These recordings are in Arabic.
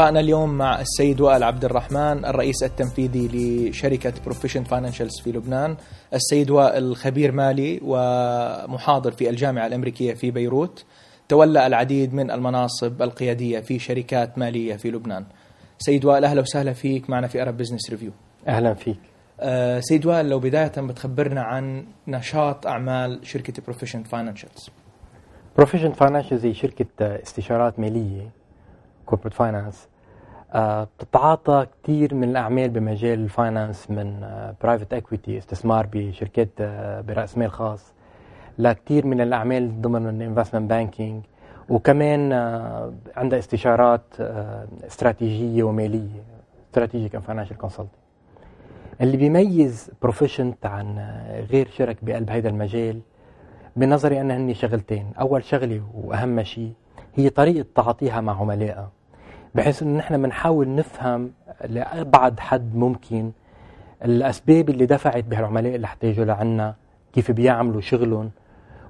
لقاءنا اليوم مع السيد وائل عبد الرحمن الرئيس التنفيذي لشركة Provision Financials في لبنان السيد وائل خبير مالي ومحاضر في الجامعة الأمريكية في بيروت تولى العديد من المناصب القيادية في شركات مالية في لبنان. سيد وائل أهلا وسهلا فيك معنا في Arab Business Review أهلا فيك. أه سيد وائل لو بداية بتخبرنا عن نشاط أعمال شركة Provision Financials Provision Financials هي شركة استشارات مالية corporate finance بتتعاطى كثير من الأعمال بمجال ال finance من private آه، equity استثمار بشركات آه، برأس مال خاص لكثير من الأعمال ضمن ال investment banking وكمان عندها استشارات استراتيجية ومالية strategic and financial اللي بيميز Provision عن غير شرك بقلب هذا المجال بنظري أنا هني شغلتين. أول شغلة وأهم شيء هي طريقة تعاطيها مع عملائها. بحيث انه نحن بنحاول نفهم لأبعد حد ممكن الأسباب اللي دفعت بهالعملاء اللي حتى يجوا لعنا كيف بيعملوا شغلهم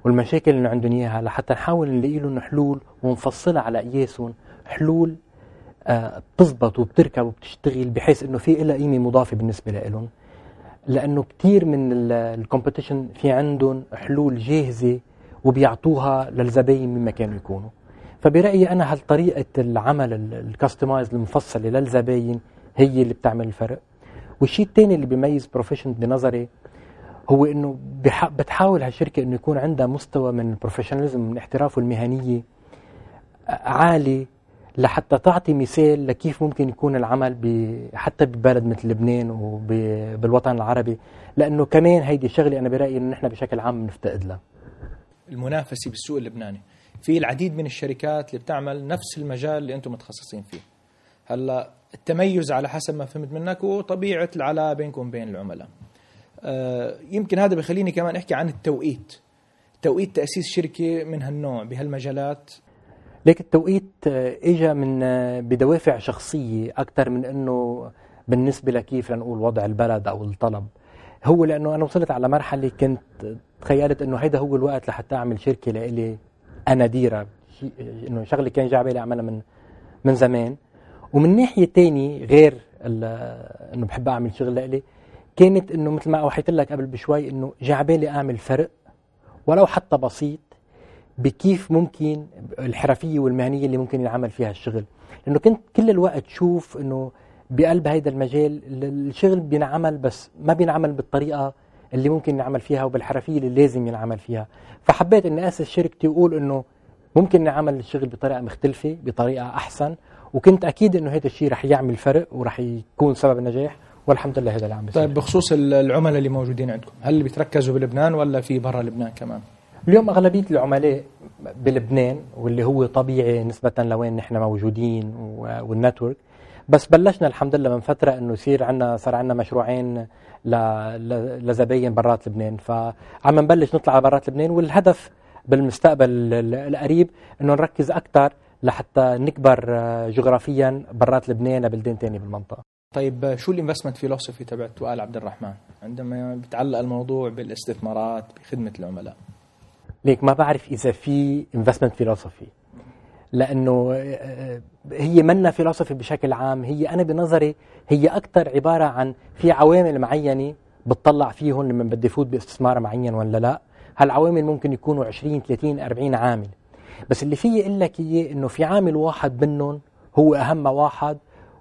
والمشاكل اللي عندهم إياها لحتى نحاول نلاقي لهم حلول ونفصلها على قياسهم حلول آه بتزبط وبتركب وبتشتغل بحيث إنه في لها قيمة مضافة بالنسبة لهم لأنه كثير من ال competition في عندهم حلول جاهزة وبيعطوها للزباين مين ما كانوا يكونوا. فبرأيي أنا هالطريقة العمل ال customized المفصلة للزباين هي اللي بتعمل الفرق؟ والشيء الثاني اللي بيميز بروفيشن بنظري هو إنه بتحاول هالشركة إنه يكون عندها مستوى من ال professionalism من احترافه المهنية عالي لحتى تعطي مثال لكيف ممكن يكون العمل حتى ببلد مثل لبنان وبالوطن العربي. لأنه كمان هيدي شغله أنا برأيي إنه نحن بشكل عام بنفتقد لها. المنافسة بالسوق اللبناني. في العديد من الشركات اللي بتعمل نفس المجال اللي أنتم متخصصين فيه. هلا التميز على حسب ما فهمت منك وطبيعة العلاقة بينكم وبين العملاء. آه يمكن هذا بخليني كمان أحكي عن التوقيت. توقيت تأسيس شركة من هالنوع بهالمجالات. ليك التوقيت اجى من آه، بدوافع شخصية أكثر من إنه بالنسبة لكيف لنقول وضع البلد أو الطلب. هو لأنه أنا وصلت على مرحلة كنت تخيلت إنه هيدا هو الوقت لحتى أعمل شركة لإلي. أنا ديرة. إنه شغله كان جاي بالي أعملها من من زمان. ومن ناحية ثانية غير إنه بحب أعمل شغل لإلي كانت إنه مثل ما أوحيت لك قبل بشوي إنه جاي بالي أعمل فرق ولو حتى بسيط بكيف ممكن الحرفية والمهنية اللي ممكن ينعمل فيها الشغل. لأنه كنت كل الوقت شوف إنه بقلب هذا المجال الشغل بينعمل بس ما بينعمل بالطريقة اللي ممكن نعمل فيها وبالحرفية اللي لازم ينعمل فيها. فحبيت اني أسس شركتي واقول إنه ممكن نعمل الشغل بطريقة مختلفة بطريقة أحسن. وكنت أكيد إنه هذا الشيء رح يعمل فرق ورح يكون سبب النجاح. والحمد لله هذا اللي عم بيصير. طيب بخصوص العملاء اللي موجودين عندكم هل بيتركزوا بلبنان ولا في برا لبنان كمان؟ اليوم أغلبية العملاء بلبنان واللي هو طبيعي نسبة لوين نحن موجودين والنتورك بس بلشنا الحمد لله من فترة إنه يصير عندنا صار عندنا مشروعين لزباين برات لبنان. فعم نبلش نطلع على برات لبنان والهدف بالمستقبل القريب إنه نركز أكثر لحتى نكبر جغرافيا برات لبنان لبلدان ثانية بالمنطقة. طيب شو ال investment philosophy تبعت وائل عبد الرحمن؟ عندما بتعلق الموضوع بالاستثمارات بخدمة العملاء. ليك ما بعرف إذا في investment philosophy. لأنه آه، هي منا فلسفة بشكل عام. هي أنا بنظري هي أكثر عبارة عن في عوامل معينة بتطلع فيهم لما بدي فوت باستثمار معين ولا لا. هالعوامل ممكن يكونوا 20 30 40 عامل. بس اللي فيي أقول لك إياه إنه في عامل واحد منهم هو أهم واحد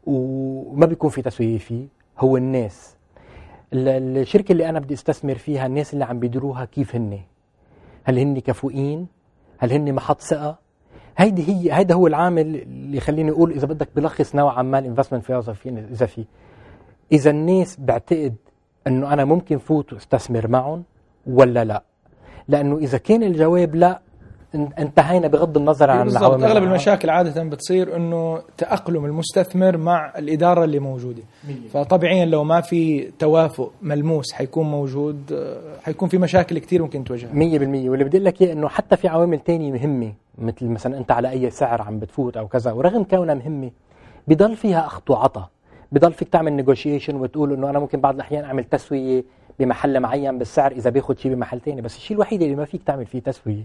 وما بيكون في تسوية فيه هو الناس. الشركة اللي أنا بدي أستثمر فيها الناس اللي عم بيديروها كيف هن هل هن كفؤين؟ هل هن محط ثقة؟ هيدي هي هيدا هو العامل اللي يخليني أقول إذا بدك بلخص نوعا ما ال investment philosophy إذا في. إذا الناس بعتقد إنه أنا ممكن فوت واستثمر معهم ولا لا؟ لأنه إذا كان الجواب لا انتهينا بغض النظر عن العوامل. أغلب المشاكل عادة بتصير إنه تأقلم المستثمر مع الإدارة اللي موجودة. فطبيعيا لو ما في توافق ملموس حيكون موجود حيكون في مشاكل كثير ممكن تواجهها. 100% واللي بدي لك إياه إنه حتى في عوامل ثانية مهمة مثل مثلا أنت على أي سعر عم بتفوت أو كذا ورغم كونها مهمة بضل فيها أخذ وعطى بضل فيك تعمل نيغوشيشن وتقول إنه أنا ممكن بعض الأحيان أعمل تسوية بمحل معين بالسعر إذا باخذ شيء بمحل ثاني بس الشيء الوحيد اللي ما فيك تعمل فيه تسوية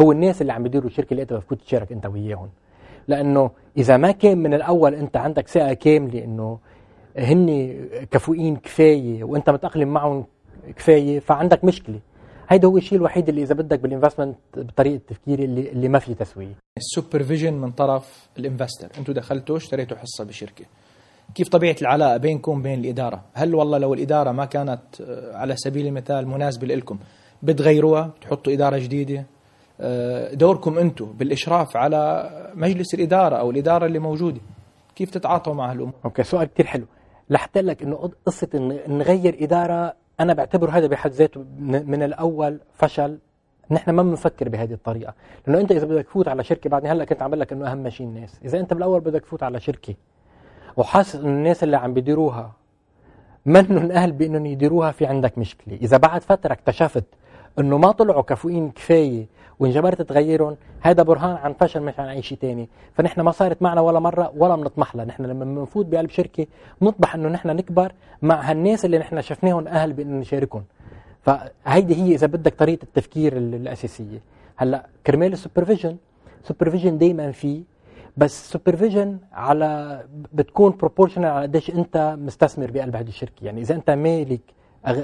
هو الناس اللي عم بيديروا الشركة اللي انت بتفوت تشارك انت وياهم. لأنه إذا ما كان من الأول انت عندك ثقه كاملة إنه هن كفؤين كفاية وانت متأقلم معهم كفاية فعندك مشكلة. هيدا هو الشيء الوحيد اللي إذا بدك بال investment بطريقة التفكير اللي اللي ما في تسويه ال supervision من طرف ال investor أنتم دخلتوا اشتريتوا حصة بشركة. كيف طبيعة العلاقة بينكم بين الإدارة؟ هل والله لو الإدارة ما كانت آه، على سبيل المثال مناسبة لكم بتغيروها؟ تحطوا إدارة جديدة؟ دوركم أنتم بالاشراف على مجلس الإدارة أو الإدارة اللي موجودة. كيف تتعاطوا مع هالأمور؟ أوكي سؤال كثير حلو. لحتى لك إنه قصة إن نغير إدارة أنا بعتبر هذا بحد ذاته من الأول فشل. نحن ما بنفكر بهذه الطريقة. لأنه أنت إذا بدك تفوت على شركة بعدني هلأ كنت عم لك إنه أهم شيء الناس. إذا أنت بالأول بدك تفوت على شركة وحاسس إنه الناس اللي عم بيديروها منهم أهل بانهم يديروها في عندك مشكلة. إذا بعد فترة اكتشفت إنه ما طلعوا كفؤين كفاية وانجبرت تغيرهم هذا برهان عن فشل مش عن أي شيء ثاني فنحن ما صارت معنا ولا مرة ولا بنطمح لها. نحن لما بنفوت بقلب شركة بنطمح إنه نحن نكبر مع هالناس اللي نحن شفناهم أهل بانه نشاركهم. فهيدي هي إذا بدك طريقة التفكير الأساسية. هلأ كرمال السوبرفيجن supervision دائما في بس supervision على بتكون proportional على قديش أنت مستثمر بقلب هذه الشركة. يعني إذا أنت مالك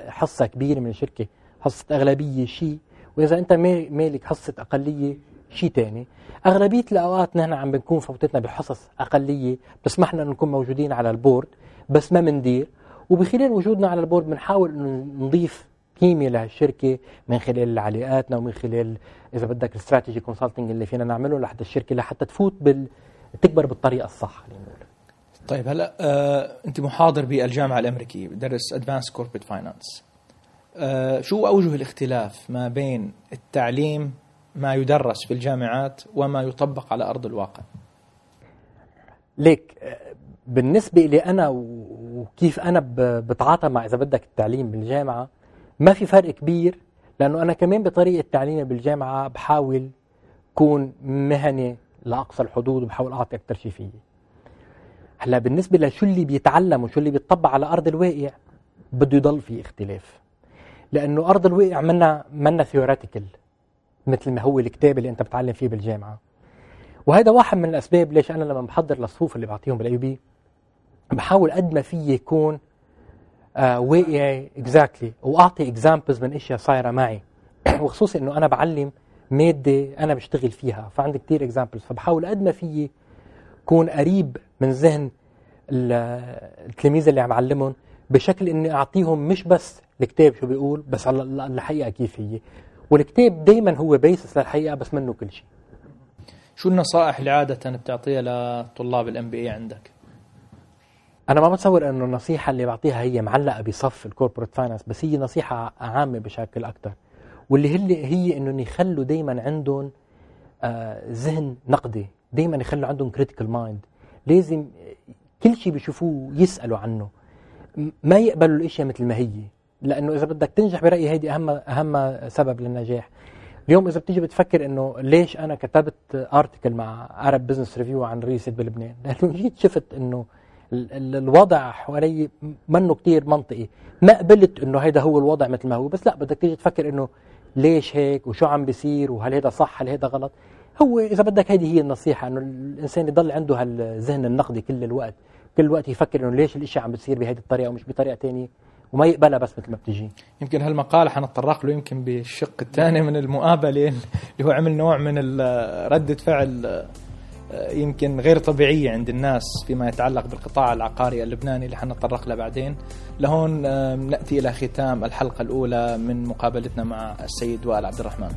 حصة كبيرة من الشركة حصة أغلبية شيء وإذا أنت مالك حصة أقلية شيء ثاني أغلبية الأوقات نحن عم بنكون فوتتنا بحصص أقلية بتسمح لنا نكون موجودين على ال board بس ما بندير. وبخلال وجودنا على ال board بنحاول إنه نضيف قيمة للشركه من خلال علاقاتنا ومن خلال إذا بدك ال strategy consulting اللي فينا نعمله لحتى الشركة لحتى تفوت بال تكبر بالطريقة الصح خلينا نقول طيب هلأ آه أنت محاضر بالجامعة الأمريكية بدرس advanced corporate finance شو أوجه الاختلاف ما بين التعليم ما يدرس في الجامعات وما يطبق على أرض الواقع؟ ليك آه، بالنسبة لي أنا وكيف أنا بتعاطى مع إذا بدك التعليم بالجامعة ما في فرق كبير لأنه أنا كمان بطريقة تعليمي بالجامعة بحاول كون مهني لأقصى الحدود وبحاول أعطي أكثر شيء فيي هلأ بالنسبة لشو اللي بيتعلم وشو اللي بيطبق على أرض الواقع بده يضل في اختلاف. لأنه أرض الواقع منا منا theoretical مثل ما هو الكتاب اللي أنت بتعلم فيه بالجامعة. وهذا واحد من الأسباب ليش أنا لما بحضر للصفوف اللي بعطيهم بال AUB بحاول قد ما فيي كون آه واقعي exactly وأعطي examples من أشياء صايرة معي. وخصوصي إنه أنا بعلم مادة أنا بشتغل فيها فعندي كثير examples فبحاول قد ما فيي كون قريب من ذهن التلاميذ اللي عم علمهم بشكل إني أعطيهم مش بس الكتاب شو بيقول بس على الحقيقة كيف هي والكتاب دائما هو بيسس للحقيقة بس منه كل شيء. شو النصائح اللي عادة بتعطيها لطلاب ال MBA عندك؟ أنا ما بتصور إنه النصيحة اللي بعطيها هي معلقة بصف ال corporate finance بس هي نصيحة عامة بشكل أكثر واللي هي هي انهم يخلوا دائما عندهم آه ذهن نقدي دائما يخلوا عندهم critical mind لازم كل شيء بيشوفوه يسألوا عنه. ما يقبلوا الإشياء مثل ما هي. لأنه إذا بدك تنجح برأيي هيدي أهم أهم سبب للنجاح. اليوم إذا بتيجي بتفكر إنه ليش أنا كتبت article مع Arab Business Review عن ريست بلبنان؟ لأنه جيت شفت إنه الوضع حوالي منه كتير منطقي. ما قبلت إنه هيدا هو الوضع مثل ما هو بس لا بدك تيجي تفكر إنه ليش هيك وشو عم بيصير وهل هيدا صح هل هيدا غلط. هو إذا بدك هيدي هي النصيحة إنه الإنسان يضل عنده هالذهن النقدي كل الوقت. كل الوقت يفكر إنه ليش الاشياء عم بتصير بهيدي الطريقة ومش بطريقة ثانية وما يقبلها بس مثل ما بتجي. يمكن هالمقال حنتطرق له يمكن بالشق الثاني من المقابلة اللي هو عمل نوع من ردة فعل يمكن غير طبيعية عند الناس فيما يتعلق بالقطاع العقاري اللبناني اللي حنتطرق له بعدين. لهون نأتي إلى ختام الحلقة الأولى من مقابلتنا مع السيد وائل عبد الرحمن.